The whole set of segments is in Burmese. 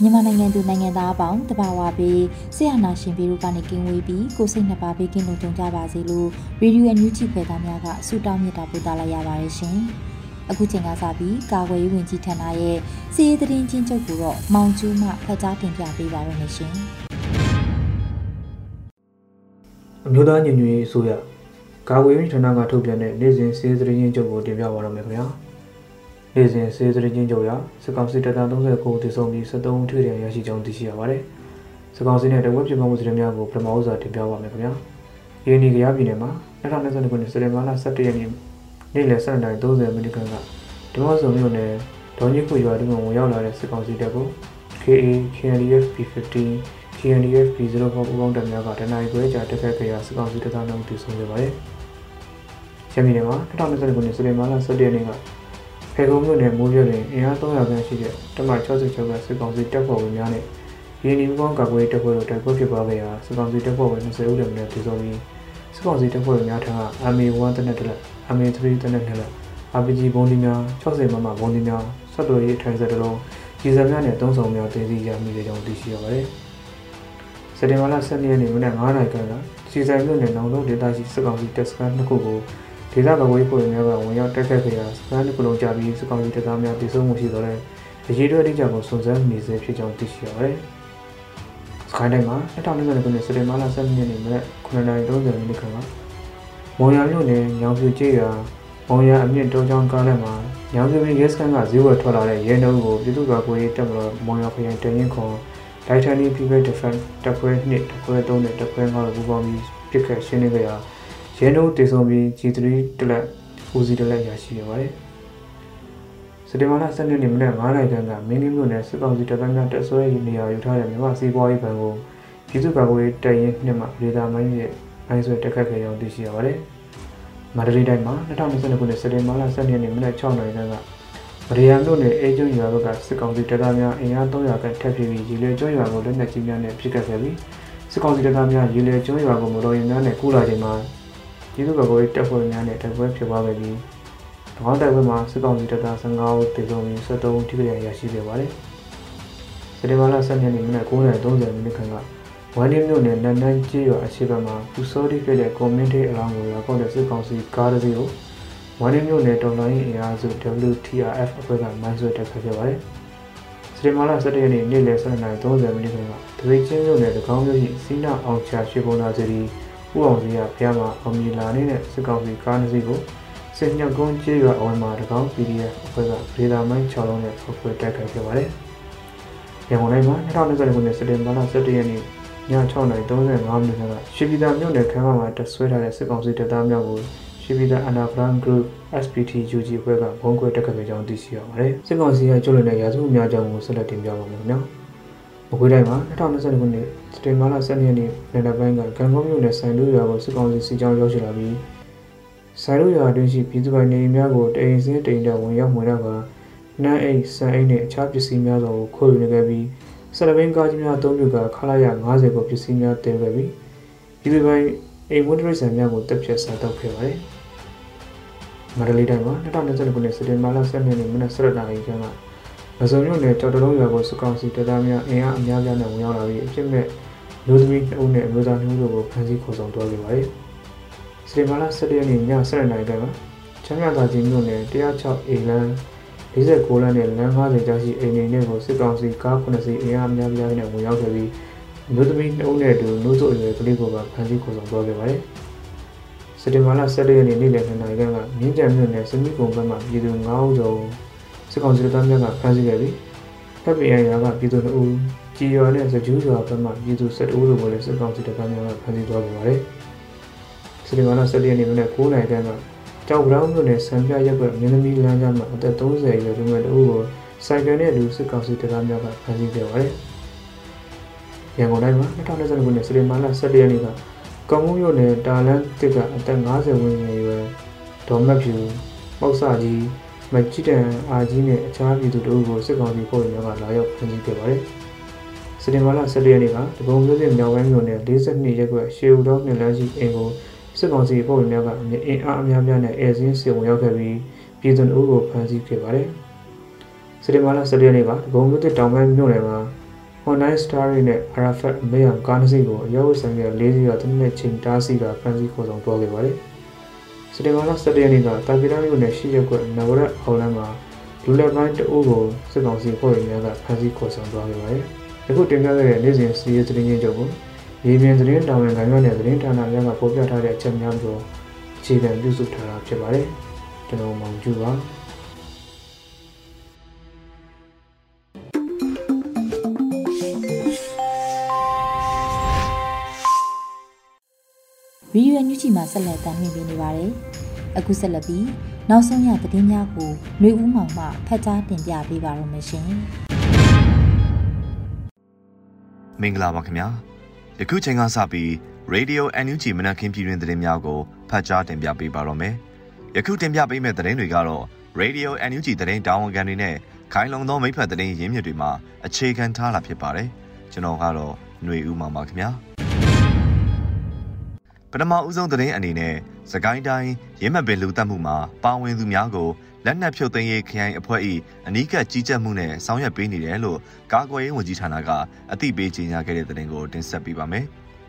မြန်မာနိုင်ငံသူနိုင်ငံသားအပေါင်းတဘာဝပြီးဆရာနာရှင်ပြီးတို့ကနေကင်းဝေးပြီးကိုစိတ်နှစ်ပါးဘေးကင်းလုံခြုံကြပါစေလို့ရေဒီယိုအန်ယူဂျီဖွယ်သားများကဆုတောင်းမေတ္တာပို့သလိုက်ရပါတယ်ရှင်။အခုချိန်ကစပြီးကာကွယ်ရေးဝန်ကြီးဌာနရဲ့စီးရေးသတင်းချင်းချုပ်ကိုတော့မောင်ကျူးမှဖတ်ကြားတင်ပြပေးပါရမရှင်။အမျိုးသားညီညွတ်ရေးအစိုးရကာကွယ်ရေးဌာနကထုတ်ပြန်တဲ့နေ့စဉ်စီးရေးသတင်းချင်းချုပ်ကိုတင်ပြပါရမယ်ခင်ဗျာ။ နေ့စဉ်စေစရချင်းကြုံရစကောင်စီတပ်သား39တည်ဆုံပြီး73ဦးထိရရရှိကြောင်းသိရှိရပါတယ်။စကောင်စီနဲ့တဝက်ပြပမှုစရများကိုပထမဦးစွာတင်ပြပါမယ်ခင်ဗျာ။ရင်းနီကရပြည်နယ်မှာ2022ခုနှစ်စက်တင်ဘာလ17ရက်နေ့နေ့လယ်7:30မိနစ်ခန့်ကဒီမော့ဆုံမြို့နယ်ဒေါ်ကြီးခုရွာတွင်ဝင်ရောက်လာတဲ့စကောင်စီတပ်ကို KA KNDF P15 KNDF P04 ပူးပေါင်းတပ်များကတနင်္လာရီခွဲကြာတက်ခတ်ခဲ့ရာစကောင်စီတပ်သားတို့တည်ဆုံခဲ့ပါတယ်။ရမီနယ်မှာ2022ခုနှစ်စက်တင်ဘာလ17ရက်နေ့က ဖေကုန်းမြို့နယ်မိုးပြတွင်အင်အား300ခန့်ရှိတဲ့တမ66ကစစ်ကောင်စီတပ်ဖွဲ့ဝင်များနဲ့ရင်းနှီးပေါင်းကာကွယ်တပ်ဖွဲ့တို့တိုက်ပွဲဖြစ်ပွားခဲ့ရာစစ်ကောင်စီတပ်ဖွဲ့ဝင်20ဦးတည်းနဲ့တည်ဆုံပြီးစစ်ကောင်စီတပ်ဖွဲ့ဝင်များထံက MA1 တနက်တလက် MA3 တနက်နှစ်လက် RPG ဘုံဒီများ60မမဘုံဒီများဆက်သွယ်ရေးထိုင်စက်တလုံးကြီးစံများနဲ့သုံးဆောင်များတင်စီရမိတဲ့ကြောင်းသိရှိရပါတယ်။စက်တင်ဘာလ12ရက်နေ့မနက်9:00နာရီခန့်ကစီစံမြို့နယ်နောင်လုံးဒေသရှိစစ်ကောင်စီတပ်စခန်းတစ်ခုကို ဒေသကာကွယ်ရေးဖွဲ့များကဝင်ရောက်တက်ခတ်ခဲ့ရာစခန်းတစ်ခုလုံးကြာပြီးစစ်ကောင်စီတပ်သားများတိစုံမှုရှိတော့တဲ့အရေးတော်အတိအကျကိုစုံစမ်းနေစေဖြစ်ကြောင်းသိရှိရပါတယ်။စကိုင်းတိုင်းမှာ2020ခုနှစ်စက်တင်ဘာလ12ရက်နေ့မနက်9:30မိနစ်ခန့်ကမော်ရမြို့နယ်ညောင်ဖြူကျေးရွာမော်ရအမြင့်တောချောင်းကားလမ်းမှာညောင်ဖြူပင်ရဲစခန်းကဈေးဝယ်ထွက်လာတဲ့ရဲနှုံးကိုပြည်သူ့ကာကွယ်ရေးတပ်မတော်မော်ရခရိုင်တရင်ခွန်ဒိုက်ထန်နီ People Defense တပ်ဖွဲ့2တပ်ဖွဲ့3နဲ့တပ်ဖွဲ့5တို့ပူးပေါင်းပြီးပြစ်ခတ်ရှင်းလင်းခဲ့ရာ ရဲနှုတ်တည်ဆုံပြီး G3 တလက်ဦးစီးတလက်ရရှိရပါတယ်။စက်တင်ဘာလ12ရက်နေ့မနက်9:00နာရီခန့်ကမင်းလေးမြို့နယ်စစ်ကောင်စီတပ်သားများတပ်ဆွဲရေးနေရာယူထားတဲ့မြန်မာစီးပွားရေးဘဏ်ကိုပြည်သူ့ကာကွယ်ရေးတပ်ရင်းနှစ်မှဒေတာမိုင်းရဲ့မိုင်းဆွဲတက်ခတ်ခဲ့ကြောင်းသိရှိရပါတယ်။မန္တလေးတိုင်းမှာ2022ခုနှစ်စက်တင်ဘာလ12ရက်နေ့မနက်6:00နာရီခန့်ကဗရီယာမြို့နယ်အေကျုံရွာဘက်ကစစ်ကောင်စီတပ်သားများအင်အား300ခန့်ထပ်ပြီးရေလေကျွန်းရွာကိုလက်နက်ကြီးများနဲ့ပစ်ခတ်ခဲ့ပြီးစစ်ကောင်စီတပ်သားများရေလေကျွန်းရွာကိုမတော်ရင်များနဲ့ကူးလာချိန်မှာ ပြည်သူ့ကာကွယ်ရေးတပ်ဖွဲ့များနဲ့တိုက်ပွဲဖြစ်ပွားခဲ့ပြီး၎င်းတိုက်ပွဲမှာစစ်ကောင်စီတပ်သား15ဦးတေဆုံးပြီး73ဦးထိခိုက်ရရှိခဲ့ပါတယ်။စက်တင်ဘာလ10ရက်နေ့မနက်9:30မိနစ်ခန့်ကဝမ်ဒီမြို့နယ်နန်နန်းကျေးရွာအရှိဘက်မှာပူစောတိခဲ့တဲ့ကွန်မန့်ဒေးအလောင်းကိုရောက်တဲ့စစ်ကောင်စီကားတစ်စီးကိုဝမ်ဒီမြို့နယ်တော်လိုင်းအင်အားစု WTRF အဖွဲ့ကမိုင်းဆွဲတက်ခတ်ခဲ့ပါတယ်။စတင်မာလာ17ရက်နေ့နေ့လယ်12:30မိနစ်ခန့်ကဒွေချင်းမြို့နယ်တကောင်းမြို့ရှိစီနာအောင်ချာရွှေဘုံသာစီ ဦးအောင်စီကဖျားမှာအောင်မြင်လာနေတဲ့စစ်ကောင်စီကားတစ်စီးကိုစစ်ညက်ကုန်းကျေးရွာအဝယ်မှာတကောင်း PDF အဖွဲ့ကဒေတာမိုင်း6လုံးနဲ့ဖုတ်ခွဲတိုက်ခိုက်ခဲ့ပါတယ်။ရန်ကုန်တိုင်းမှာ2020ခုနှစ်စက်တင်ဘာလ17ရက်နေ့ည6:35မိနစ်ကရှီပီတာမြို့နယ်ခန်းမမှာတက်ဆွဲထားတဲ့စစ်ကောင်စီတပ်သားများကိုရှီပီတာ Underground Group SPT UG အဖွဲ့ကဘုံခွဲတက်ခတ်ခဲ့ကြောင်းသိရှိရပါတယ်။စစ်ကောင်စီကကျွလွန်တဲ့ရာဇဝတ်များကြောင့်ကိုဆက်လက်တင်ပြပါမယ်ခင်ဗျာ။မကွေးတိုင်းမှာ2020ခုနှစ် စတင်မာလာ12ရက်နေ့နေ့လယ်ပိုင်းကကံကောမြို့နယ်ဆိုင်လူရွာကိုစစ်ကောင်စီစစ်ကြောင်းရောက်ရှိလာပြီးဆိုင်လူရွာအတွင်းရှိပြည်သူပိုင်နေအိမ်များကိုတိမ်စင်းတိမ်တက်ဝင်ရောက်မှွေတော့ကနန်းအိတ်ဆန်အိတ်နဲ့အခြားပစ္စည်းများစွာကိုခိုးယူနေခဲ့ပြီးဆလဘင်းကားကြီးများအသုံးပြုကခလာရ90ကိုပစ္စည်းများတင်ခဲ့ပြီးပြည်သူပိုင်အိမ်ဝတ်တရိတ်ဆန်များကိုတပ်ဖြတ်စားတော့ခဲ့ပါတယ်။မန္တလေးတိုင်းမှာ2020ခုနှစ်စတင်မာလာ12ရက်နေ့မနက်7:00နာရီခန့်ကမစုံမြို့နယ်ကြောက်တလုံးရွာကိုစကောင်စီတပ်သားများအင်အားအများပြားနဲ့ဝင်ရောက်လာပြီးအဖြစ်မဲ့ လူသမီး2ဦးနဲ့အမျိုးသား2ဦးတို့ကိုဖမ်းဆီးခေါ်ဆောင်သွားခဲ့ပါတယ်။စတေမာလာ17ရက်နေ့ည7:00နာရီကချမ်းမြသာချင်းမြို့နယ်106အေလန်း49လမ်းနဲ့လမ်း50ကျောက်ရှိအိမ်နေနဲ့ကိုစစ်ကောင်စီကား9စီးအင်အားများပြားနဲ့ဝင်ရောက်ခဲ့ပြီးမြို့သမီးနှုံးနဲ့အတူနှုတ်ဆုပ်အရွယ်ကလေးကိုပါဖမ်းဆီးခေါ်ဆောင်သွားခဲ့ပါတယ်။စက်တင်ဘာလ17ရက်နေ့နေ့လယ်2နာရီခန့်ကမြင်းကြံမြို့နယ်စမိကုံဘက်မှပြည်သူ9ဦးကျော်စစ်ကောင်စီတပ်များကဖမ်းဆီးခဲ့ပြီးတပ်ပြည်အရာကပြည်သူ2ဦး ကြီးရွာနဲ့စကျူးရွာဘက်မှပြည်သူ7ဦးတို့ကိုလည်းစစ်ကောင်စီတပ်များကဖမ်းဆီးသွားခဲ့ပါတယ်။စက်တင်ဘာလ17ရက်နေ့မနက်9နာရီခန့်ကကြောက်ဗရောင်းမြို့နယ်စံပြရက်ကွက်မင်းသမီးလမ်းကြားမှာအသက်30အရွယ်လူငယ်တဦးကိုစိုက်ကယ်နဲ့လူစစ်ကောင်စီတပ်များကဖမ်းဆီးခဲ့ပါတယ်။ရန်ကုန်တိုင်းမှာ2020ခုနှစ်စက်တင်ဘာလ17ရက်နေ့ကကောင်းမှုမြို့နယ်တာလန်တစ်ကအသက်50ဝန်းကျင်ရွယ်ဒေါ်မတ်ဖြူပောက်ဆကြီးမကြည့်တန်အာကြီးနဲ့အခြားပြည်သူတို့ကိုစစ်ကောင်စီဖွဲ့များကလာရောက်ဖမ်းဆီးခဲ့ပါတယ်။ စက်တင်ဘာလ17ရက်နေ့ကတကုံမြို့နယ်မြောက်ဝဲမြို့နယ်42ရက်ကွက်ရှေဦးတော်နှစ်လမ်းရှိအိမ်ကိုစစ်ကောင်စီဖွဲ့များကအင်အားအများပြားနဲ့အဲစင်းစစ်ဝင်ရောက်ခဲ့ပြီးပြည်သူတို့ကိုဖမ်းဆီးခဲ့ပါတယ်။စက်တင်ဘာလ17ရက်နေ့ကတကုံမြို့နယ်တောင်ပိုင်းမြို့နယ်မှာ online story နဲ့ Arafat အမေရန်ကားတစ်စီးကိုအရောက်ဆိုင်က၄စီးကတနက်ချင်းတားစီကဖမ်းဆီးခေါ်ဆောင်သွားခဲ့ပါတယ်။စက်တင်ဘာလ17ရက်နေ့ကတာကီရာမြို့နယ်ရှိရက်ကွက်နဝရက်အောင်လမ်းမှာလူလက်ပိုင်းတအုပ်ကိုစစ်ကောင်စီဖွဲ့ဝင်များကဖမ်းဆီးခေါ်ဆောင်သွားခဲ့ပါတယ်။ အခုတင်ပြခဲ့တဲ့နေ့စဉ်စီးရဲသတင်းချင်းချုပ်ကိုရေပြင်သတင်းတောင်ဝင်ခံရတဲ့သတင်းဌာနများကဖော်ပြထားတဲ့အချက်များကိုအခြေခံပြုစုထားတာဖြစ်ပါတယ်။ကျွန်တော်မောင်ကျူပါ။။ဗီဒီယိုညွှန်ချီမှာဆက်လက်တင်ပြနေပါတယ်။အခုဆက်လက်ပြီးနောက်ဆုံးရသတင်းများကိုຫນွေဦးမောင်မှဖတ်ကြားတင်ပြပေးပါရမရှင်။ မင်္ဂလာပါခင်ဗျာ။ယခုချိန်ကစပြီး Radio NUG မနက်ခင်းပြည်တွင်သတင်းများကိုဖတ်ကြားတင်ပြပေးပါတော့မယ်။ယခုတင်ပြပေးမယ့်သတင်းတွေကတော့ Radio NUG သတင်းတာဝန်ခံတွေနဲ့ခိုင်လုံသောမိဖက်သတင်းရင်းမြစ်တွေမှာအခြေခံထားတာဖြစ်ပါတယ်။ကျွန်တော်ကတော့ຫນွေဦးမောင်ပါခင်ဗျာ။ပထမဦးဆုံးသတင်းအနေနဲ့စကိုင်းတိုင်းရင်းမပင်လူတက်မှုမှာပါဝင်သူများကို လက်နက်ဖြုတ်သိမ်းရေးခရိုင်အဖွဲ့၏အနီးကပ်ကြီးကြပ်မှုနဲ့ဆောင်ရွက်ပေးနေတယ်လို့ကာကွယ်ရေးဝန်ကြီးဌာနကအသိပေးကြေညာခဲ့တဲ့သတင်းကိုတင်ဆက်ပေးပါမယ်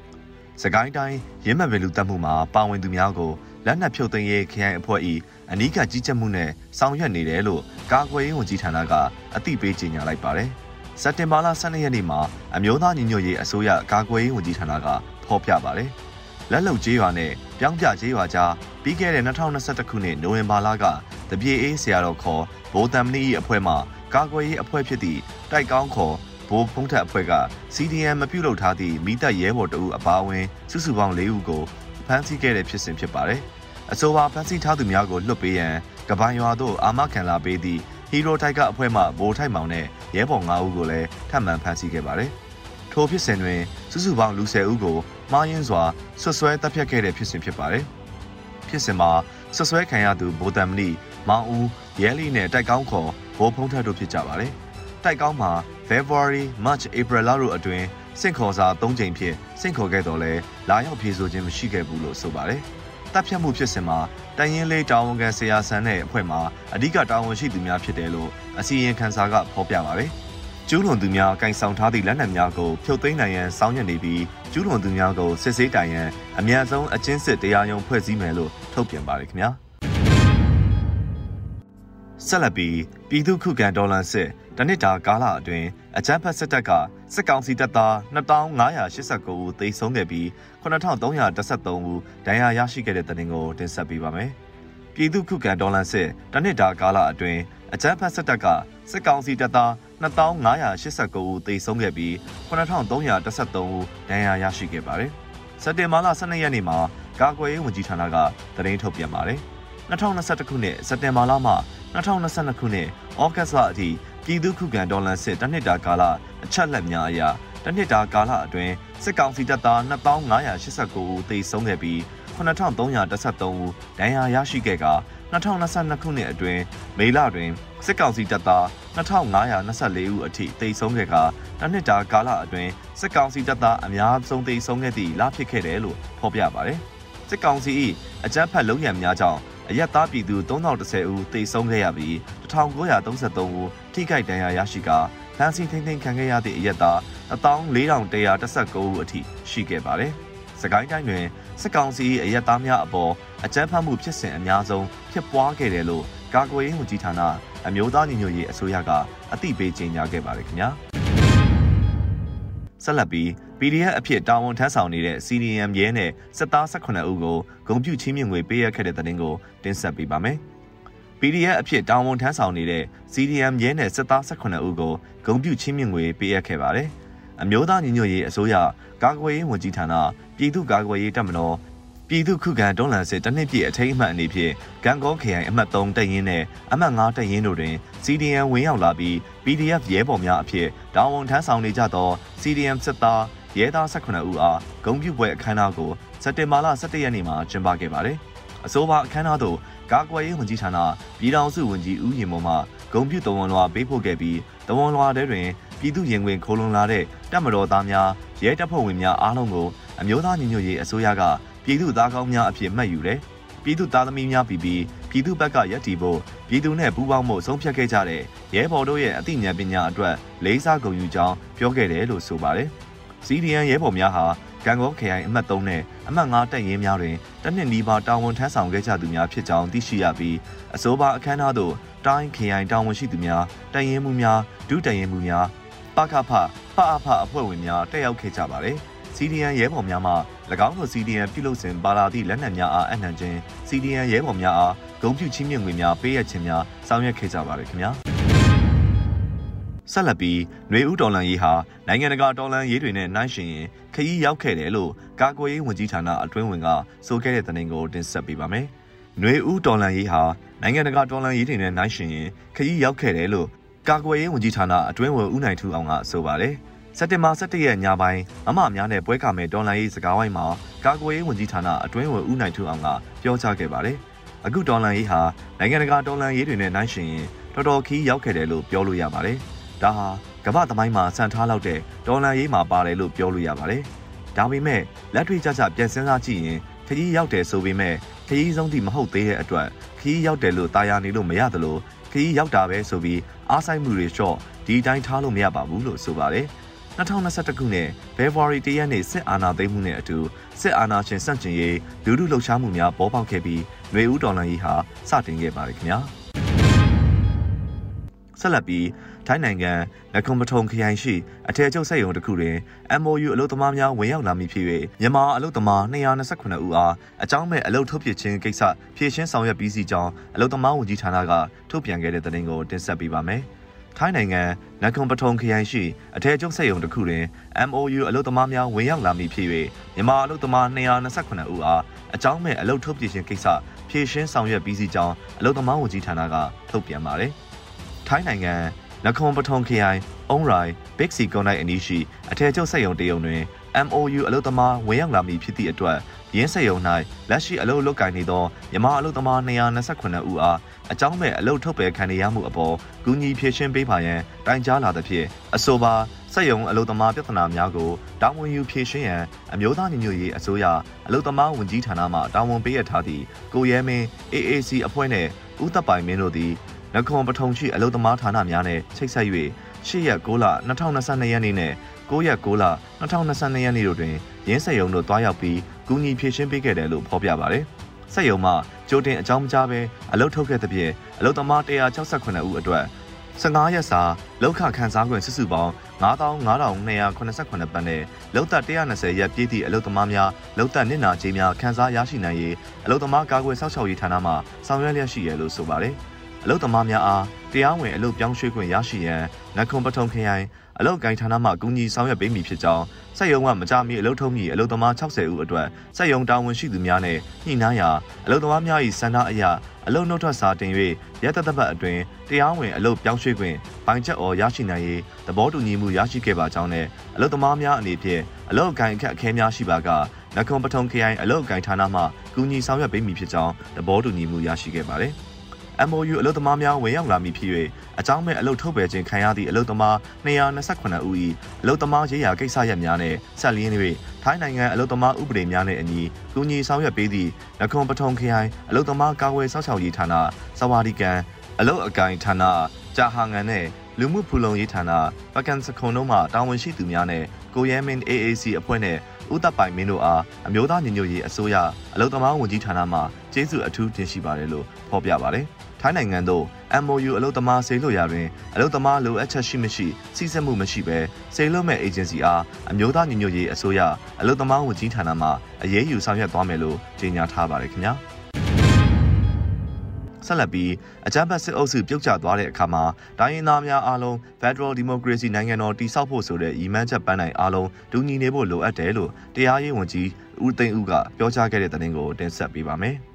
။စကိုင်းတိုင်းရင်းမပင်လူတက်မှုမှာပါဝင်သူများကိုလက်နက်ဖြုတ်သိမ်းရေးခရိုင်အဖွဲ့၏အနီးကပ်ကြီးကြပ်မှုနဲ့ဆောင်ရွက်နေတယ်လို့ကာကွယ်ရေးဝန်ကြီးဌာနကအသိပေးကြေညာလိုက်ပါတယ်။စက်တင်ဘာလ12ရက်နေ့မှာအမျိုးသားညီညွတ်ရေးအစိုးရကာကွယ်ရေးဝန်ကြီးဌာနကဖော်ပြပါတယ်။ လက်လုံကျေးရွာနဲ့ပြောင်းပြကျေးရွာကြားပြီးခဲ့တဲ့2021ခုနှစ်နိုဝင်ဘာလကတပြေအေးဆရာတော်ခေါ်ဘိုးတမ်မနီ၏အဖွဲ့မှကာကွယ်ရေးအဖွဲ့ဖြစ်သည့်တိုက်ကောင်းခေါ်ဘိုးဖုံးထက်အဖွဲ့က CDM မပြုတ်လုပ်ထားသည့်မိသက်ရဲဘော်တအုပ်အပါအဝင်စုစုပေါင်း၄ဦးကိုဖမ်းဆီးခဲ့တဲ့ဖြစ်စဉ်ဖြစ်ပါတယ်။အဆိုပါဖမ်းဆီးထားသူများကိုလွှတ်ပေးရန်ကပိုင်ရွာသို့အာမခံလာပေးသည့်ဟီရိုတိုက်ကအဖွဲမှဘိုးထိုက်မောင်နဲ့ရဲဘော်၅ဦးကိုလည်းထပ်မံဖမ်းဆီးခဲ့ပါတယ်။ထိုဖြစ်စဉ်တွင်စုစုပေါင်းလူ၁၀ဦးကို မှားယွင်းစွာဆွဆွဲတပ်ဖြတ်ခဲ့တဲ့ဖြစ်စဉ်ဖြစ်ပါတယ်။ဖြစ်စဉ်မှာဆွဆွဲခံရသူဗိုလ်တံမဏိမောင်ဦးရဲလီနဲ့တိုက်ကောင်းခေါ်ဘိုးဖုံးထက်တို့ဖြစ်ကြပါတယ်။တိုက်ကောင်းမှာ February, March, April လတို့အတွင်းစင့်ခေါ်စာ၃ချိန်ဖြင့်စင့်ခေါ်ခဲ့တော်လဲလာရောက်ဖြေဆိုခြင်းမရှိခဲ့ဘူးလို့ဆိုပါတယ်။တပ်ဖြတ်မှုဖြစ်စဉ်မှာတန်ရင်လေးတာဝန်ခံဆရာဆန်းတဲ့အဖွဲ့မှာအဓိကတာဝန်ရှိသူများဖြစ်တယ်လို့အစီရင်ခံစာကဖော်ပြပါတယ်။ ကျူးလွန်သူများကင်ဆောင်ထားသည့်လက်နက်များကိုဖြုတ်သိမ်းနိုင်ရန်စောင့်ရနေပြီးကျူးလွန်သူများကိုစစ်ဆေးတိုင်ရန်အများဆုံးအကျဉ်းစစ်တရားရုံးဖွဲ့စည်းမယ်လို့ထုတ်ပြန်ပါတယ်ခင်ဗျာဆက်လက်ပြီးပြည်သူ့ခုခံဒေါ်လာစစ်တနစ်တာကာလအတွင်းအကြမ်းဖက်စစ်တပ်ကစစ်ကောင်စီတပ်သား2589ဦးသေဆုံးခဲ့ပြီး9313ဦးဒဏ်ရာရရှိခဲ့တဲ့တဲ့တင်ကိုတင်ဆက်ပေးပါမယ်။ပြည်သူ့ခုခံဒေါ်လာစစ်တနစ်တာကာလအတွင်းအကြမ်းဖက်စစ်တပ်ကစစ်ကောင်စီတပ်သား 2589ဦးသေဆုံးခဲ့ပြီး9313ဦးဒဏ်ရာရရှိခဲ့ပါတယ်။စက်တင်ဘာလ12ရက်နေ့မှာကာကွယ်ရေးဝန်ကြီးဌာနကသတင်းထုတ်ပြန်ပါတယ်။2021ခုနှစ်စက်တင်ဘာလမှ2022ခုနှစ်ဩဂတ်လအထိပြည်သူ့ခုခံဒေါ်လာစစ်တနှစ်တာကာလအချက်လက်များအရ တနှစ်တာကာလအတွင်းစစ်ကောင်စီတပ်သား2589ဦးသေဆုံးခဲ့ပြီး9313ဦးဒဏ်ရာရရှိခဲ့က2022ခုနှစ်အတွင်းမေလတွင်စစ်ကောင်စီတပ်သား2524ဦးအထိတိတ်ဆုံးခဲ့ကတစ်နှစ်တာကာလအတွင်းစစ်ကောင်စီတပ်သားအများဆုံးတိတ်ဆုံးခဲ့သည့်လဖြစ်ခဲ့တယ်လို့ဖော်ပြပါတယ်။စစ်ကောင်စီ၏အကြမ်းဖက်လုံရံများကြောင့်အရက်သားပြည်သူ3010ဦးတိတ်ဆုံးခဲ့ရပြီး1933ဦးထိခိုက်ဒဏ်ရာရရှိကာ ဖမ်းဆီးထိန်းသိမ်းခံခဲ့ရသည့်အရက်သား14119ဦးအထိရှိခဲ့ပါတယ်။စကိုင်းတိုင်းတွင်စစ်ကောင်စီအရက်သားများအပေါ်အကြမ်းဖက်မှုဖြစ်စဉ်အများဆုံးဖြစ်ပွားခဲ့တယ်လို့ကာကွယ်ရေးဝန်ကြီးဌာနအမျိုးသားညီညွတ်ရေးအစိုးရကအသိပေးကြေညာခဲ့ပါတယ်ခင်ဗျာဆက်လက်ပြီး PDF အဖြစ်တာဝန်ထမ်းဆောင်နေတဲ့ CDM ရဲနဲ့စစ်သား18ဦးကိုဂုံပြူချင်းမြင့်ငွေပေးရခဲ့တဲ့တဲ့တင်ကိုတင်ဆက်ပေးပါမယ်။ PDF အဖြစ်တာဝန်ထမ်းဆောင်နေတဲ့ CDM ရဲနဲ့စစ်သား18ဦးကိုဂုံပြူချင်းမြင့်ငွေပေးရခဲ့ပါတယ်။အမျိုးသားညီညွတ်ရေးအစိုးရကာကွယ်ရေးဝန်ကြီးဌာနပြည်သူ့ကာကွယ်ရေးတပ်မတော်ပြည်သူ့ခုခံတွန်းလှန်စစ်တနစ်ပြည့်အထိမ်းအမှတ်အနေဖြင့်ကံကောခရိုင်အမှတ်3တပ်ရင်းနဲ့အမှတ်5တပ်ရင်းတို့တွင် CDM ဝင်ရောက်လာပြီး PDF ရဲဘော်များအဖြစ်တာဝန်ထမ်းဆောင်နေကြသော CDM စစ်သားရဲသား18ဦးအားဂုံပြုပွဲအခမ်းအနားကိုစက်တင်ဘာလ17ရက်နေ့မှာကျင်းပခဲ့ပါတယ်။အဆိုပါအခမ်းအနားသို့ ကာကွယ်ရေးဝန်ကြီးဌာနပြည်ထောင်စုဝန်ကြီးဦးရင်မောမှဂုံပြုတဝန်လွှာပေးပို့ခဲ့ပြီးတဝန်လွှာထဲတွင်ပြည်သူရင်ဝင်ခိုးလွန်လာတဲ့တပ်မတော်သားများရဲတပ်ဖွဲ့ဝင်များအားလုံးကိုအမျိုးသားညီညွတ်ရေးအစိုးရကပြည်သူသားကောင်းများအဖြစ်မှတ်ယူတယ်။ပြည်သူသားသမီးများပြီးပြီးပြည်သူဘက်ကရပ်တည်ဖို့ပြည်သူနဲ့ပူးပေါင်းဖို့ဆုံးဖြတ်ခဲ့ကြတဲ့ရဲဘော်တို့ရဲ့အသိဉာဏ်ပညာအတွက်လေးစားဂုဏ်ယူကြောင်းပြောခဲ့တယ်လို့ဆိုပါတယ်။ CDN ရဲဘော်များဟာ ကံကောခရိုင်အမှတ်3နဲ့အမှတ်5တပ်ရင်းများတွင်တနစ်နီးပါးတာဝန်ထမ်းဆောင်ခဲ့ကြသူများဖြစ်ကြောင်းသိရှိရပြီးအဆိုပါအခမ်းအနားသို့တိုင်းခရိုင်တာဝန်ရှိသူများတပ်ရင်းမှုများဒုတပ်ရင်းမှုများပကဖပအဖအဖွဲ့ဝင်များတက်ရောက်ခဲ့ကြပါတယ်။ CDN ရဲဘော်များမှ၎င်းတို့ CDN ပြုလုပ်စဉ်ပါလာသည့်လက်နက်များအားအနှံခြင်း CDN ရဲဘော်များအားဂုဏ်ပြုချီးမြှင့်ငွေများပေးရခြင်းများဆောင်ရွက်ခဲ့ကြပါရခင်ဗျာ ဆက်လက်ပြီးຫນွေဦးတော်လန်ရေးဟာနိုင်ငံတကာတော်လန်ရေးတွေနဲ့နှိုင်းယှဉ်ရင်ခရီးရောက်ခဲ့တယ်လို့ကာကွယ်ရေးဝန်ကြီးဌာနအတွင်းဝင်ကဆိုခဲ့တဲ့သတင်းကိုတင်ဆက်ပေးပါမယ်။ຫນွေဦးတော်လန်ရေးဟာနိုင်ငံတကာတော်လန်ရေးတွေနဲ့နှိုင်းယှဉ်ရင်ခရီးရောက်ခဲ့တယ်လို့ကာကွယ်ရေးဝန်ကြီးဌာနအတွင်းဝင်ဦးနိုင်ထူအောင်ကဆိုပါတယ်။စက်တင်ဘာ17ရက်ညပိုင်းမမများနဲ့ပွဲကမယ်ဒေါ်လာရေးစကားဝိုင်းမှာကာကွယ်ရေးဝန်ကြီးဌာနအတွင်းဝင်ဦးနိုင်ထူအောင်ကပြောကြားခဲ့ပါတယ်။အခုဒေါ်လာရေးဟာနိုင်ငံတကာဒေါ်လာရေးတွေနဲ့နှိုင်းယှဉ်ရင်တော်တော်ခီးရောက်ခဲ့တယ်လို့ပြောလို့ရပါတယ်။ ဒါဟာကမ္ဘာသမိုင်းမှာစံထားလောက်တဲ့ဒေါ်လာရေးမှာပါတယ်လို့ပြောလို့ရပါတယ်။ဒါပေမဲ့လက်တွေ့ကျကျပြန်စဉ်းစားကြည့်ရင်ခရီးရောက်တယ်ဆိုပေမဲ့ခရီးဆုံးထိမဟုတ်သေးတဲ့အတွက်ခရီးရောက်တယ်လို့တာယာနေလို့မရသလိုခရီးရောက်တာပဲဆိုပြီးအားဆိုင်မှုတွေလျှော့ဒီတိုင်းထားလို့မရပါဘူးလို့ဆိုပါတယ်။2021ခုနှစ်ဖေဖော်ဝါရီလရက်နေ့စစ်အာဏာသိမ်းမှုနဲ့အတူစစ်အာဏာရှင်စန့်ကျင်ရေးလူထုလှုပ်ရှားမှုများပေါ်ပေါက်ခဲ့ပြီးຫນွေဦးတော်လှန်ရေးဟာစတင်ခဲ့ပါတယ်ခင်ဗျာဆက်လက်ပြီး ထိုင်းနိုင်ငံလကွန်ပထုံခရိုင်ရှိအထည်ချုပ်စက်ရုံတစ်ခုတွင် MOU အလုပ်သမားများဝင်ရောက်လာမည်ဖြစ်၍မြန်မာအလုပ်သမား228ဦးအားအကြောင်းမဲ့အလုပ်ထုတ်ပစ်ခြင်းကိစ္စဖြည့်ရှင်းဆောင်ရွက်ပြီးစီကြောင်းအလုပ်သမားဝန်ကြီးဌာနကထုတ်ပြန်ခဲ့တဲ့သတင်းကိုတင်ဆက်ပေးပါမယ်။ထိုင်းနိုင်ငံနကွန်ပထုံခရိုင်ရှိအထည်ချုပ်စက်ရုံတစ်ခုတွင် MOU အလုပ်သမားများဝင်ရောက်လာမည်ဖြစ်၍မြန်မာအလုပ်သမား228ဦးအားအကြောင်းမဲ့အလုပ်ထုတ်ပြခြင်းကိစ္စဖြည့်ရှင်းဆောင်ရွက်ပြီးစီကြောင်းအလုပ်သမားဝန်ကြီးဌာနကထုတ်ပြန်ပါတယ်။ထိုင်းနိုင်ငံ နကွန်ပထုံခရိုင်အုံရိုင်ဘစ်စီကွန်နိုင်အနီးရှိအထည်ချုပ်စက်ရုံတရုံတွင် MOU အလုပ်သမားဝင်ရောက်လာမည်ဖြစ်သည့်အတွက်ရင်းစက်ရုံ၌လက်ရှိအလုပ်လုပ်ကိုင်နေသောမြန်မာအလုပ်သမား228ဦးအားအကြောင်းမဲ့အလုပ်ထုတ်ပယ်ခံရမှုအပေါ်ကူညီဖြေရှင်းပေးပါရန်တိုင်ကြားလာသဖြင့်အဆိုပါစက်ရုံအလုပ်သမားပြဿနာများကိုတာဝန်ယူဖြေရှင်းရန်အမျိုးသားညီညွတ်ရေးအစိုးရအလုပ်သမားဝန်ကြီးဌာနမှတာဝန်ပေးရထားသည့်ကိုရဲမင်း AAC အဖွဲ့နှင့်ဦးသက်ပိုင်မင်းတို့သည် နခွန်ပထုံရှိအလုပ်သမားဌာနများနှင့်ချိတ်ဆက်၍8ရက်6လ2022ရက်နေ့နှင့်9ရက်6လ2022ရက်နေ့တို့တွင်ရင်းစက်ရုံတို့တွားရောက်ပြီးကူညီဖြည့်ရှင်းပေးခဲ့တယ်လို့ဖော်ပြပါတယ်။စက်ရုံမှကြိုတင်အကြောင်းကြားပဲအလုပ်ထုတ်ခဲ့တဲ့ပြင်အလုပ်သမား168ဦးအတွက်15ရက်စာလောက်ခခန်းစားခွင့်စုစုပေါင်း95,289ပတ်နဲ့လောက်သက်120ရက်ပြည့်သည့်အလုပ်သမားများလောက်သက်နစ်နာကြေးများခန်းစားရရှိနိုင်ရေးအလုပ်သမားကာကွယ်စောင့်ရှောက်ရေးဌာနမှဆောင်ရွက်လျက်ရှိရလို့ဆိုပါတယ်။ အလုပ်သမားများအားတရားဝင်အလုပ်ပြောင်းရွှေ့ခွင့်ရရှိရန်နခွန်ပထုံခရိုင်အလုပ်ကိုင်ဌာနမှကူညီဆောင်ရွက်ပေးမည်ဖြစ်ကြောင်းစက်ရုံကမကြမီအလုပ်ထုံးမီအလုပ်သမား60ဦးအတွက်စက်ရုံတာဝန်ရှိသူများနဲ့ညှိနှိုင်းရာအလုပ်သမားများ၏စံနှအရအလုပ်နှုတ်ထွက်စာတင်၍ရက်သက်သက်ပတ်အတွင်းတရားဝင်အလုပ်ပြောင်းရွှေ့ခွင့်ပိုင်ချက်အော်ရရှိနိုင်ရေးသဘောတူညီမှုရရှိခဲ့ပါကြောင်းနဲ့အလုပ်သမားများအနေဖြင့်အလုပ်အကိုင်အခက်အခဲများရှိပါကနခွန်ပထုံခရိုင်အလုပ်အကိုင်ဌာနမှကူညီဆောင်ရွက်ပေးမည်ဖြစ်ကြောင်းသဘောတူညီမှုရရှိခဲ့ပါတယ်။ MOU အလုပ်သမားများဝင်ရောက်လာမည်ဖြစ်၍အကြောင်းမဲ့အလုပ်ထုတ်ပယ်ခြင်းခံရသည့်အလုပ်သမား228ဦး၏အလုပ်သမားရေးရာကိစ္စရပ်များနှင့်ဆက်လျင်း၍ထိုင်းနိုင်ငံအလုပ်သမားဥပဒေများနှင့်အညီကူညီဆောင်ရွက်ပေးသည့်နခွန်ပထုံခရိုင်အလုပ်သမားကာကွယ်စောင့်ရှောက်ရေးဌာနစဝါဒီကန်အလုပ်အကိုင်ဌာနကြာဟာငံနှင့်လူမှုဖူလုံရေးဌာနပကန်စခုံတို့မှတာဝန်ရှိသူများနဲ့ကိုရဲမင်း AAC အဖွဲ့နဲ့ဦးသက်ပိုင်မင်းတို့အားအမျိုးသားညီညွတ်ရေးအစိုးရအလုံသမားဝန်ကြီးဌာနမှကျေးဇူးအထူးတင်ရှိပါတယ်လို့ဖော်ပြပါတယ်။ ထိုင်းနိုင်ငံသို့ MOU အလုံသမားဆေးလွှတ်ရာတွင်အလုံသမားလိုအပ်ချက်ရှိမရှိစီစစ်မှုမရှိဘဲဆေးလွှတ်မဲ့ agency အားအမျိုးသားညီညွတ်ရေးအစိုးရအလုံသမားဝန်ကြီးဌာနမှအရေးယူဆောင်ရွက်သွားမယ်လို့ကြေညာထားပါတယ်ခင်ဗျာ။ဆက်လက်ပြီးအကြမ်းဖက်စစ်အုပ်စုပြုတ်ကျသွားတဲ့အခါမှာတိုင်းရင်းသားများအားလုံး Federal Democracy နိုင်ငံတော်တည်ဆောက်ဖို့ဆိုတဲ့ရည်မှန်းချက်ပန်းနိုင်အားလုံးတူညီနေဖို့လိုအပ်တယ်လို့တရားရေးဝန်ကြီးဦးသိန်းဦးကပြောကြားခဲ့တဲ့သတင်းကိုတင်ဆက်ပေးပါမယ်။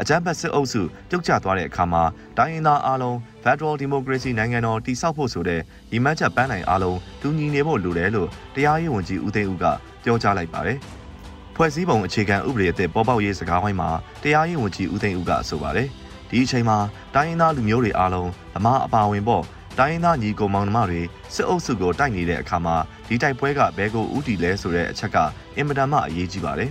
အကြမ်းဖက်စစ်အုပ်စုပြုတ်ကျသွားတဲ့အခါမှာတိုင်းရင်းသားအားလုံး Federal Democracy နိုင်ငံတော်တည်ဆောက်ဖို့ဆိုတဲ့ရည်မှန်းချက်ပန်းနိုင်အားလုံးတူညီနေဖို့လိုတယ်လို့တရားရေးဝန်ကြီးဦးသိန်းဦးကပြောကြားလိုက်ပါတယ်။ဖွဲ့စည်းပုံအခြေခံဥပဒေအသစ်ပေါ်ပေါက်ရေးစကားဝိုင်းမှာတရားရေးဝန်ကြီးဦးသိန်းဦးကဆိုပါတယ်။ဒီအချိန်မှာတိုင်းရင်းသားလူမျိုးတွေအားလုံးဗမာအပါဝင်ပေါ့တိုင်းရင်းသားညီကိုမောင်နှမတွေစစ်အုပ်စုကိုတိုက်နေတဲ့အခါမှာဒီတိုက်ပွဲကဘဲကိုဥတီလဲဆိုတဲ့အချက်ကအင်မတန်မှအရေးကြီးပါတယ်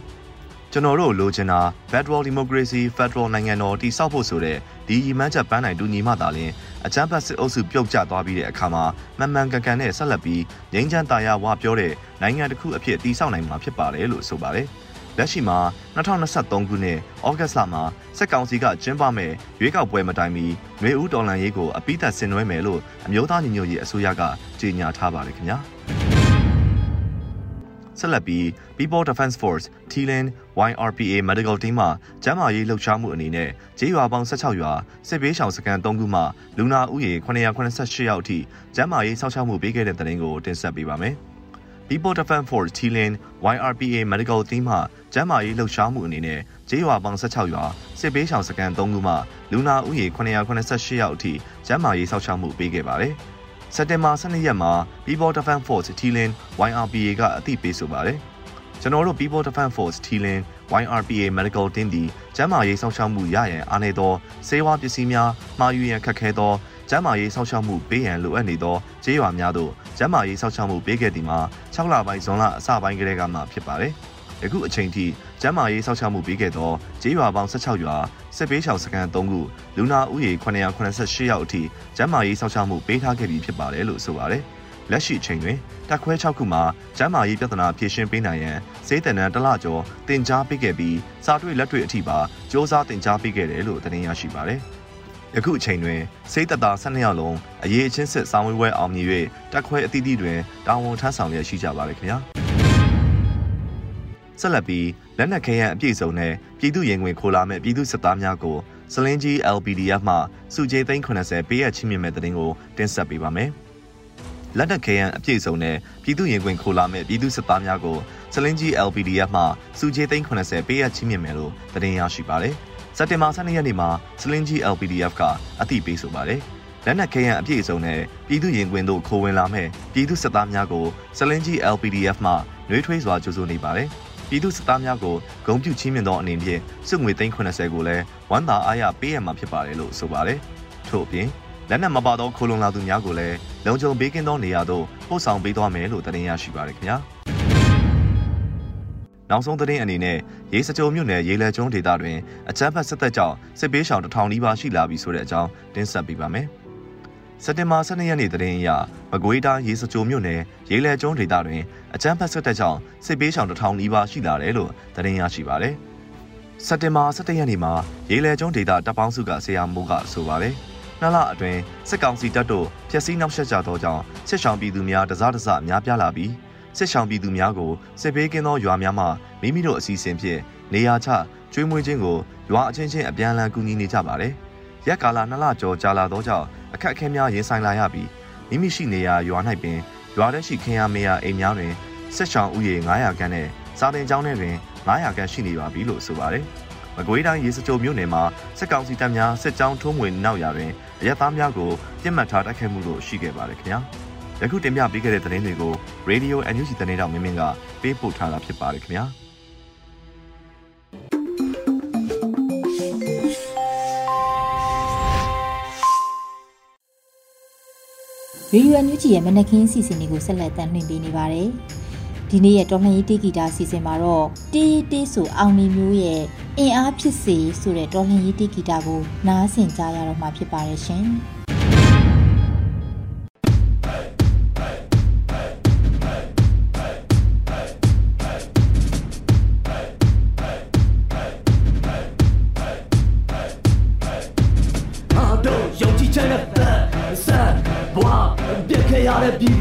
ကျွန်တော်တို့လိုချင်တာ Federal Democracy Federal နိုင်ငံတော်တည်ဆောက်ဖို့ဆိုတဲ့ဒီရည်မှန်းချက်ပန်းနိုင်တူညီမှသာလျှင်အကြမ်းဖက်စစ်အုပ်စုပြုတ်ကျသွားပြီးတဲ့အခါမှာမမှန်ကန်ကန်နဲ့ဆက်လက်ပြီးငြိမ်းချမ်းသာယာဝပြောတဲ့နိုင်ငံတစ်ခုအဖြစ်တည်ဆောက်နိုင်မှာဖြစ်ပါတယ်လို့ဆိုပါတယ်။လက်ရှိမှာ2023ခုနှစ်ဩဂတ်လမှာစက်ကောင်စီကကျင်းပမဲ့ရွေးကောက်ပွဲမတိုင်မီနှွေဦးတော်လှန်ရေးကိုအပိသက်ဆင်နွှဲမယ်လို့အမျိုးသားညီညွတ်ရေးအစိုးရကကြေညာထားပါတယ်ခင်ဗျာ ဆက်လက်ပြီး People Defense Force TLN YRPA Medical Team မှကျန်းမာရေးလှုပ်ရှားမှုအနေနဲ့ကျေးရွာပေါင်း16ရွာစစ်ဘေးရှောင်စခန်း3ခုမှလူနာဦးရေ988ယောက်အထိကျန်းမာရေးစောင့်ရှောက်မှုပေးခဲ့တဲ့တဲ့တင်ကိုတင်ဆက်ပေးပါမယ်။ People Defense Force Thailand YRPA Medical Team မှကျန်းမာရေးလှုပ်ရှားမှုအနေနဲ့ကျေးရွာပေါင်း16ရွာစစ်ပေးရှောင်စခန်း3ခုမှလူနာဦးရေ988ယောက်အထိကျန်းမာရေးစောင့်ရှောက်မှုပေးခဲ့ပါတယ်။ စက်တင်ဘာ12ရက်မှာ People Defense Force Thailand YRPA ကအသိပေးဆိုပါတယ်။ကျွန်တော်တို့ People Defense Force Thailand YRPA Medical Team ဒီကျန်းမာရေးစောင့်ရှောက်မှုရရန်အားနည်းသောစေဝါပစ္စည်းများမှာယူရန်ခက်ခဲသောကျန်းမာရေးစောင့်ရှောက်မှုပေးရန်လိုအပ်နေသောကျေးရွာများသို့ကျန်းမာရေးစောင့်ရှောက်မှုပေးခဲ့သည်မှာ6လပိုင်းဇွန်လအစပိုင်းကတည်းကမှဖြစ်ပါတယ်။ယခုအချိန်ထိကျန်းမာရေးစောင့်ရှောက်မှုပေးခဲ့သောကျေးရွာပေါင်း16ရွာ စစ်ပေးရှောင်စခန်း3ခုလူနာဦးရေ988ယောက်အထိကျန်းမာရေးစောင့်ရှောက်မှုပေးထားခဲ့ပြီးဖြစ်ပါတယ်လို့ဆိုပါတယ်။လက်ရှိအချိန်တွင်တက်ခွဲ6ခုမှာကျန်းမာရေးပြဿနာဖြေရှင်းပေးနိုင်ရန်စေတနန်တလကျော်တင် जा ပေးခဲ့ပြီးစာတွေ့လက်တွေ့အထိပါစ조사တင် जा ပေးခဲ့တယ်လို့တင်ပြရရှိပါတယ်။ယခုအချိန်တွင်စိတ်တသား12ယောက်လုံးအရေးအချင်းစစ်စောင်းဝဲဝဲအောင်မြင်၍တက်ခွဲအသီးသီးတွင်တာဝန်ထမ်းဆောင်ရရှိကြပါရခင်ဗျာ ဆက်လက်ပြီးလက်နက်ခဲယံအပြည့်စုံနဲ့ပြည်သူရင်ဝင်ခိုလာမဲ့ပြည်သူစစ်သားများကိုစလင်းကြီး LPDF မှစုကြည်သိန်း80ပေးရချင်းမြင့်မဲ့တဲ့တင်ကိုတင်ဆက်ပေးပါမယ်လက်နက်ခဲယံအပြည့်စုံနဲ့ပြည်သူရင်ဝင်ခိုလာမဲ့ပြည်သူစစ်သားများကိုစလင်းကြီး LPDF မှစုကြည်သိန်း80ပေးရချင်းမြင့်မယ်လို့တင်ရရှိပါတယ်။စက်တင်ဘာ12ရက်နေ့မှာစလင်းကြီး LPDF ကအသိပေးဆိုပါတယ်။လက်နက်ခဲယံအပြည့်အစုံနဲ့ပြည်သူရင်ခွင်တို့ခိုးဝင်လာမဲ့ပြည်သူစစ်သားများကိုစလင်းကြီး LPDF မှနှွေးထွေးစွာကြိုးဆိုနေပါတယ်။ ပြည်သူစစ်သားများကိုဂုံပြုချီးမြှင့်သောအနေဖြင့်စစ်ငွေ380ကိုလည်းဝမ်းသာအားရပေးရမှာဖြစ်ပါတယ်လို့ဆိုပါတယ်။ထို့အပြင်လက်နက်မပါသောခိုးလုံလာသူများကိုလည်းလုံခြုံပေးကင်းသောနေရာသို့ပို့ဆောင်ပေးသွားမယ်လို့တင်ရရှိပါရခင်ဗျာ။နောက်ဆုံးသတင်းအနေနဲ့ရေစကြိုမြို့နယ်ရေလဲကျွန်းဒေသတွင်အကြမ်းဖက်စစ်တပ်ကြောင့်စစ်ပေးရှောင်တထောင်နီးပါးရှိလာပြီဆိုတဲ့အကြောင်းတင်ဆက်ပေးပါမယ်။ စက်တင်ဘာ12ရက်နေ့သတင်းအရမကွေးတိုင်းရေစကြိုမြို့နယ်ရေလဲကျွန်းဒေသတွင်အကြမ်းဖက်စစ်တပ်ကြောင့်စစ်ပေးရှောင်တထောင်နီးပါးရှိလာတယ်လို့သတင်းရရှိပါတယ်။စက်တင်ဘာ17ရက်နေ့မှာရေလဲကျွန်းဒေသတပ်ပေါင်းစုကဆရာမိုးကဆိုပါတယ်။နှစ်လအတွင်းစစ်ကောင်စီတပ်တို့ဖျက်ဆီးနှောက်ယှက်ကြသောကြောင့်စစ်ဆောင်ပြည်သူများတစားတစများပြားလာပြီးစစ်ဆောင်ပြည်သူများကိုစစ်ပေးကင်းသောရွာများမှမိမိတို့အစီအစဉ်ဖြင့်နေရာချကျွေးမွေးခြင်းကိုရွာအချင်းချင်းအပြန်အလှန်ကူညီနေကြပါတယ်။ရက်ကာလနှစ်လကျော်ကြာလာသောကြောင့် အခက်အခဲများရင်ဆိုင်လာရပြီးမိမိရှိနေရာရွာ၌ပင်ရွာထဲရှိခင်ရမေယာအိမ်များတွင်စစ်ဆောင်ဥယေ900ခန်းနဲ့စာတင်ကျောင်းထဲတွင်900ခန်းရှိနေပါပြီလို့ဆိုပါတယ်။မကွေးတိုင်းရေစကြိုမြို့နယ်မှာစစ်ကောင်စီတပ်များစစ်ကြောင်းထိုးမွေနောက်ရာတွင်အရက်သားများကိုပြစ်မှတ်ထားတိုက်ခိုက်မှုတို့ရှိခဲ့ပါတယ်ခင်ဗျာ။ယခုတင်ပြပေးခဲ့တဲ့သတင်းတွေကို Radio NUG သတင်းတောင်မင်းမင်းကပေးပို့ထားတာဖြစ်ပါတယ်ခင်ဗျာ ရေဒီယိုအန်ယူဂျီရဲ့မနက်ခင်းစီစဉ်တွေကိုဆက်လက်တင်ပြနေပါတယ်။ဒီနေ့ရဲ့တော်လှန်ရေးတေဂီတာစီစဉ်မှာတော့တေးတေးဆိုအောင်နေမျိုးရဲ့အင်အားဖြစ်စေဆိုတဲ့တော်လှန်ရေးတေဂီတာကိုနားဆင်ကြရတော့မှာဖြစ်ပါတယ်ရှင်။ ခဲ့ရ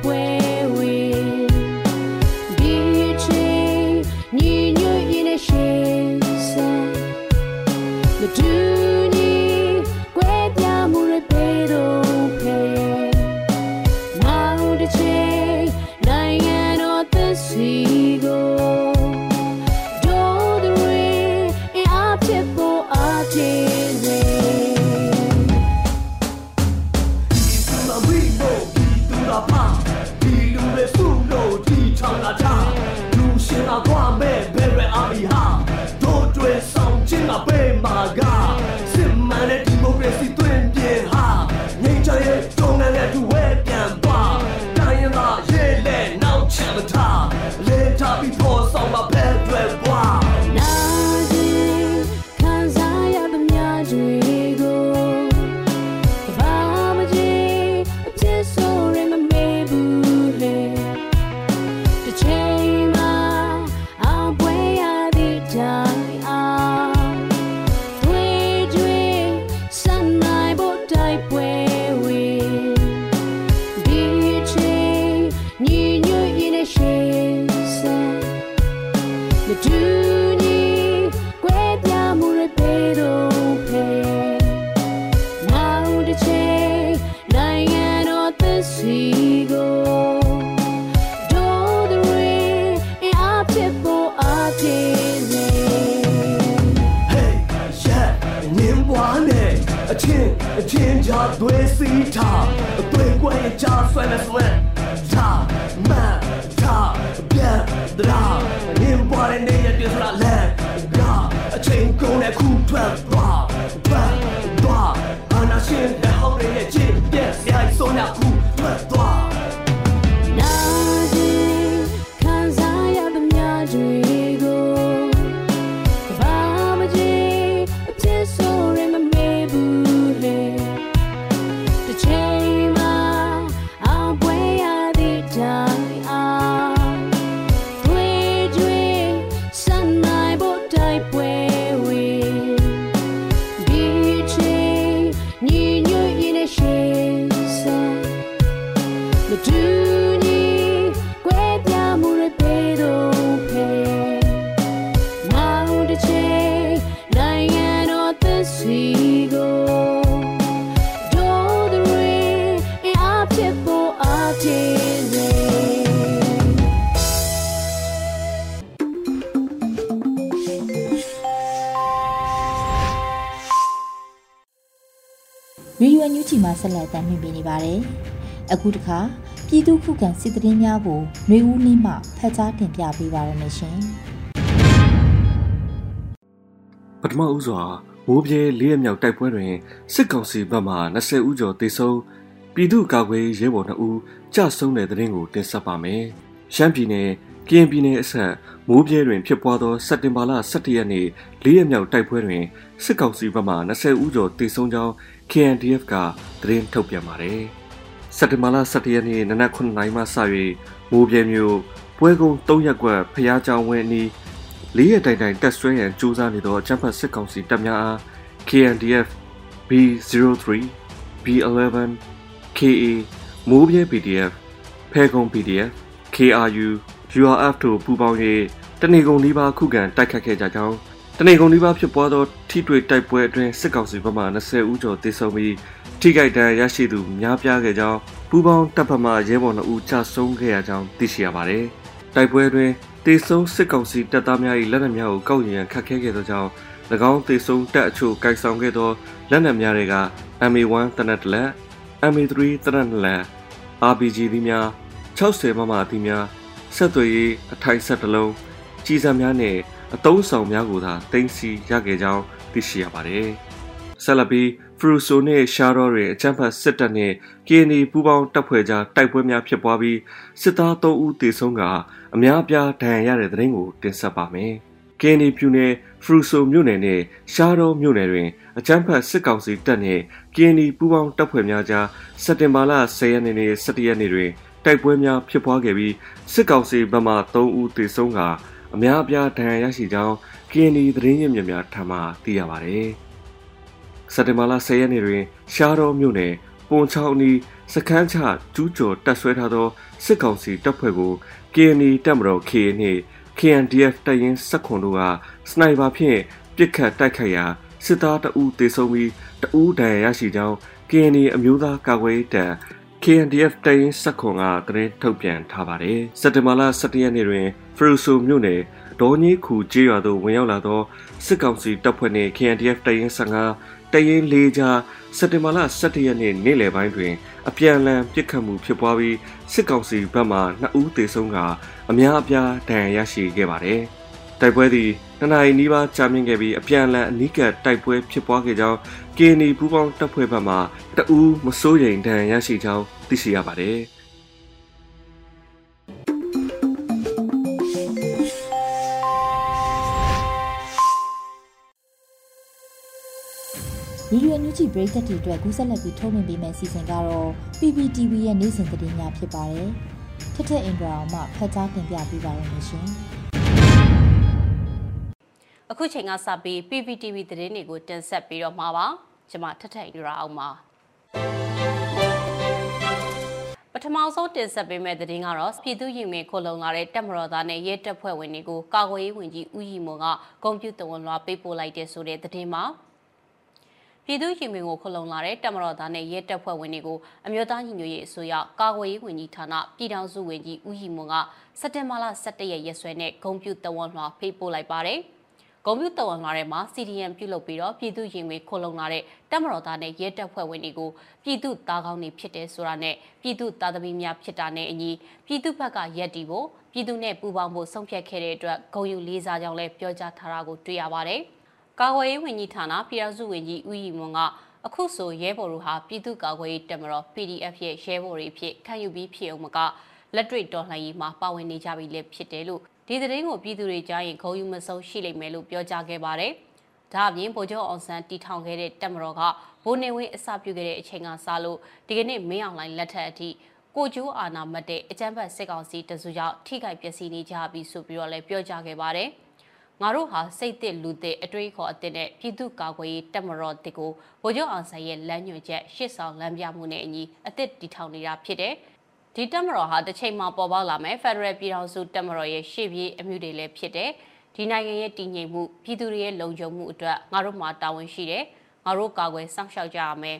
ဖို့တို ကအချင်းကုန်တဲ့ခုထွက်သွားထွက်သွားအနာရှင်တဲ့ဟောင်းရဲ့ချစ်ပြက်စရိုက်ဆုံးရခု န်ယူဂျီမှာဆက်လက်တင်ပြနေပါတယ်။အခုတခါပြည်သူခုခံစစ်တရင်များကိုနှွေဦးနှင်းမှဖတ်ကြားတင်ပြပေးပါရမရှင်ပထမဦးစွာမိုးပြဲလေးရမြောက်တိုက်ပွဲတွင်စစ်ကောင်စီဘက်မှ20ဦးကျော်သေဆုံးပြည်သူ့ကာကွယ်ရေးရဲဘော်2ဦးကြဆုံးတဲ့တဲ့ရင်ကိုတင်ဆက်ပါမယ်။ရှမ်းပြည်နယ်ကရင်ပြည်နယ်အဆက်မိုးပြဲတွင်ဖြစ်ပွားသောစက်တင်ဘာလ17ရက်နေ့လေးရမြောက်တိုက်ပွဲတွင်စစ်ကောင်စီဘက်မှ20ဦးကျော်သေဆုံးကြောင်း KNDF ကသတင်းထုတ်ပြန်ပါတယ်။စက်တင်ဘာလ17ရက်နေ့နနက်9:00နာရီမှစ၍မိုးပြဲမြို့ပွဲကုန်း3ရက်ကွက်ဖျားချောင်းဝင်းအနီးလေးရတိုင်တိုင်တက်ဆွဲရန်စူးစမ်းနေသောအကြမ်းဖက်စစ်ကောင်စီတပ်များအား KNDF B03 B11 KA မိုးပြဲ PDF ဖဲကုံ PDF KRU URF တို့ပူးပေါင်း၍တနေကုန်ဒီပါခုခံတိုက်ခတ်ခဲ့ကြကြောင်း တနေကုန်ဒီပါဖြစ်ပွားသောထိတွေ့တိုက်ပွဲအတွင်းစစ်ကောင်စီဘက်မှ20ဦးကျော်သေဆုံးပြီးထိခိုက်ဒဏ်ရာရရှိသူများပြားခဲ့ကြောင်းပူးပေါင်းတပ်ဖက်မှရဲဘော်2ဦးကြဆုံးခဲ့ရကြောင်းသိရှိရပါတယ်။တိုက်ပွဲအတွင်းတေဆုံးစစ်ကောင်စီတပ်သားများ၏လက်နက်များကိုကောက်ယူရန်ခတ်ခဲခဲ့သောကြောင့်၎င်းတေဆုံးတပ်အချို့ကိုက်ဆောင်ခဲ့သောလက်နက်များတွေက MA1 တနက်တလက် MA3 တနက်တလက် RPG သီးများ60မမသီးများဆက်သွယ်ရေးအထိုင်ဆက်တလုံးကြီးစံများနဲ့ အတုံးဆောင်များကိုသာတင်စီရခဲ့ကြောင်းသိရှိရပါတယ်။ဆက်လက်ပြီးဖရူဆိုနဲ့ရှာရော့ရဲ့အချမ်းဖတ်စစ်တပ်နဲ့ KNY ပူးပေါင်းတပ်ဖွဲ့ကြားတိုက်ပွဲများဖြစ်ပွားပြီးစစ်သား3ဦးသေဆုံးကအများအပြားဒဏ်ရာရတဲ့တဲ့ရင်ကိုတင်ဆက်ပါမယ်။ KNY ပြည်နယ်ဖရူဆိုမြို့နယ်နဲ့ရှာရော့မြို့နယ်တွင်အချမ်းဖတ်စစ်ကောင်စီတပ်နဲ့ KNY ပူးပေါင်းတပ်ဖွဲ့များကြားစက်တင်ဘာလ10ရက်နေ့နဲ့17ရက်နေ့တွင်တိုက်ပွဲများဖြစ်ပွားခဲ့ပြီးစစ်ကောင်စီဘက်မှ3ဦးသေဆုံးက အများအပြားဒဏ်ရာရရှိကြောင်း KNY သတင်းရင်းမြစ်များထံမှသိရပါတယ်။စက်တင်ဘာလ10ရက်နေ့တွင် ရှားတော်မြို့နယ်ပွန်ချောင်းနီစခန်းချကျူးကျော်တပ်ဆွဲထားသောစစ်ကောင်စီတပ်ဖွဲ့ကို KNY တပ်မတော် KA နှင့် KNDF တပ်ရင်းစက်ခွန်တို့ကစနိုက်ပါဖြင့်ပစ်ခတ်တိုက်ခိုက်ရာစစ်သားတအူးသေဆုံးပြီးတအူးဒဏ်ရာရရှိကြောင်း KNY အမျိုးသားကာကွယ်ရေးတပ် KNDF တရင်စက်ခွန်ကသတင်းထုတ်ပြန်ထားပါတယ်။စက်တင်ဘာလ17ရက်နေ့တွင်ဖရူဆိုမြို့နယ်ဒေါ်ကြီးခူကျေးရွာသို့ဝင်ရောက်လာသောစစ်ကောင်စီတပ်ဖွဲ့နှင့် KNDF တရင်15တရင်၄ကြားစက်တင်ဘာလ17ရက်နေ့နေ့လယ်ပိုင်းတွင်အပြန်အလှန်ပစ်ခတ်မှုဖြစ်ပွားပြီးစစ်ကောင်စီဘက်မှ2ဦးသေဆုံးကအများအပြားဒဏ်ရာရရှိခဲ့ပါတယ်။ တိုက်ပွဲသည်နှစ်နာရီနီးပါးကြာမြင့်ခဲ့ပြီးအပြန်အလှန်အနီးကပ်တိုက်ပွဲဖြစ်ပွားခဲ့ကြောင်း KNY ပူးပေါင်းတပ်ဖွဲ့ဘက်မှတအူးမစိုးရိမ်ဒဏ်ရရှိကြောင်းသိရှိရပါတယ်။။ဗီဒီယိုအန်ယူဂျီပရိသတ်တွေအတွက်ကူးဆက်လက်ပြီးထုတ်လွှင့်ပေးမယ့်အစီအစဉ်ကတော့ PPTV ရဲ့နေ့စဉ်သတင်းများဖြစ်ပါတယ်။ထက်ထက်အင်ဒရာအောင်မှဖတ်ကြားတင်ပြပေးပါရမရှင်။ အခုချိန်ကစပြီး PPTV သတင်းတွေကိုတင်ဆက်ပြီးတော့မှာပါကျွန်မထထအိရာအောင်ပါပထမဆုံးတင်ဆက်ပေးမယ့်သတင်းကတော့ပြည်သူ့ရင်ဝင်ခိုလုံလာတဲ့တပ်မတော်သားနဲ့ရဲတပ်ဖွဲ့ဝင်တွေကိုကာကွယ်ရေးဝန်ကြီးဦးရီမွန်ကကွန်ပျူတာဝန်လွှာပေးပို့လိုက်တဲ့ဆိုတဲ့သတင်းမှာပြည်သူ့ရင်ဝင်ကိုခလုံလာတဲ့တပ်မတော်သားနဲ့ရဲတပ်ဖွဲ့ဝင်တွေကိုအမျိုးသားညီညွတ်ရေးအစိုးရကာကွယ်ရေးဝန်ကြီးဌာနပြည်ထောင်စုဝန်ကြီးဦးရီမွန်ကစက်တင်ဘာလ17ရက်ရက်စွဲနဲ့ဂုံပြူတဝန်လွှာဖေးပို့လိုက်ပါတယ်။ ဂုံပြူတော်ဝင်လာတဲ့မှာ CDM ပြုလုပ်ပြီးတော့ပြည်သူရင်ဝင်ခိုလုံလာတဲ့တပ်မတော်သားနဲ့ရဲတပ်ဖွဲ့ဝင်တွေကိုပြည်သူသားကောင်းတွေဖြစ်တယ်ဆိုတာနဲ့ပြည်သူသားသမီးများဖြစ်တာနဲ့အညီပြည်သူဘက်ကရက်တီဖို့ပြည်သူနဲ့ပူးပေါင်းဖို့ဆုံးဖြတ်ခဲ့တဲ့အတွက်ဂုံယူလေးစားကြောင်းလည်းပြောကြားထားတာကိုတွေ့ရပါတယ်။ကာကွယ်ရေးဝန်ကြီးဌာနပြည်ထောင်စုဝန်ကြီးဦးရီမွန်ကအခုဆိုရဲဘော်တို့ဟာပြည်သူ့ကာကွယ်ရေးတပ်မတော် PDF ရဲ့ရဲဘော်တွေဖြစ်ခံယူပြီးဖြစ်အောင်မကလက်တွေ့တော်လှန်ရေးမှာပါဝင်နေကြပြီလည်းဖြစ်တယ်လို့ ဒီသတင်းကိုပြည်သူတွေကြားရင်ခုံယူမဆုံးရှိလိမ့်မယ်လို့ပြောကြားခဲ့ပါတယ်။ဒါအပြင်ဗိုလ်ချုပ်အောင်ဆန်းတီထောင်ခဲ့တဲ့တပ်မတော်ကဗိုလ်နေဝင်းအစပြုခဲ့တဲ့အချိန်ကစလို့ဒီကနေ့မင်းအောင်လှိုင်လက်ထက်အထိကိုကျိုးအာနာမတ်တဲ့အကြမ်းဖက်စစ်ကောင်စီတစုကြောင့်ထိခိုက်ပျက်စီးနေကြပြီဆိုပြီးတော့လည်းပြောကြားခဲ့ပါတယ်။ငါတို့ဟာစိတ်သစ်လူသစ်အတွေးခေါ်အသစ်နဲ့ပြည်သူ့ကာကွယ်ရေးတပ်မတော်တစ်ကိုဗိုလ်ချုပ်အောင်ဆန်းရဲ့လမ်းညွှန်ချက်ရှစ်ဆောင်လမ်းပြမှုနဲ့အညီအသစ်တည်ထောင်နေတာဖြစ်တဲ့ ဒီတက်မတော်ဟာတစ်ချိန်မှာပေါ်ပေါက်လာမယ်ဖက်ဒရယ်ပြည်ထောင်စုတက်မတော်ရဲ့ရှေ့ပြေးအမှုတွေလည်းဖြစ်တယ်ဒီနိုင်ငံရဲ့တည်ငြိမ်မှုပြည်သူတွေရဲ့လုံခြုံမှုအတွက်ငါတို့မှာတာဝန်ရှိတယ်ငါတို့ကာကွယ်စောင့်ရှောက်ကြရမယ်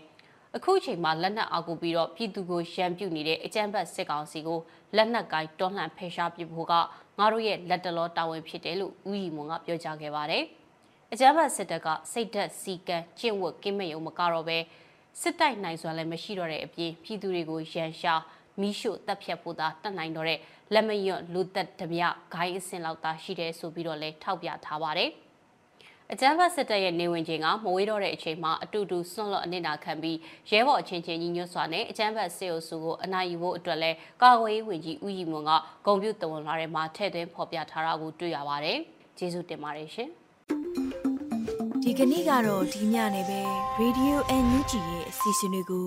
အခုချိန်မှာလက်နက်အောက်ကိုပြီးတော့ပြည်သူကိုရန်ပြုတ်နေတဲ့အကြမ်းဖက်စစ်ကောင်စီကိုလက်နက်ကိုင်းတွန်းလှန်ဖယ်ရှားပစ်ဖို့ကငါတို့ရဲ့လက်တလောတာဝန်ဖြစ်တယ်လို့ဦးရီမွန်ကပြောကြားခဲ့ပါတယ်အကြမ်းဖက်စစ်တပ်ကစိတ်သက်စီကံကျင့်ဝတ်ကင်းမဲ့ုံမကတော့ပဲစစ်တိုက်နိုင်စွာလည်းမရှိတော့တဲ့အပြင်ပြည်သူတွေကိုရန်ရှား မီးရှို့တပ်ဖြတ်ဖို့သာတတ်နိုင်တော့တဲ့လက်မရွံ့လူသက်ဓမြဂိုင်းအစင်လောက်သာရှိတယ်ဆိုပြီးတော့လည်းထောက်ပြထားပါတယ်။အကြမ်းဖက်စစ်တပ်ရဲ့နေဝင်ခြင်းကမဝေးတော့တဲ့အချိန်မှာအတူတူဆွန့်လွတ်အနစ်နာခံပြီးရဲဘော်အချင်းချင်းညီညွတ်စွာနဲ့အကြမ်းဖက်စစ်အုပ်စုကိုအနိုင်ယူဖို့အတွက်လဲကာကွယ်ရေးဝန်ကြီးဦးရီမွန်ကဂုံပြုတဝန်လာတဲ့မှာထည့်သွင်းဖော်ပြထားတာကိုတွေ့ရပါတယ်။ကျေးဇူးတင်ပါတယ်ရှင်။ဒီကနေ့ကတော့ဒီညနေပဲ Radio NUG ရဲ့အစီအစဉ်လေးကို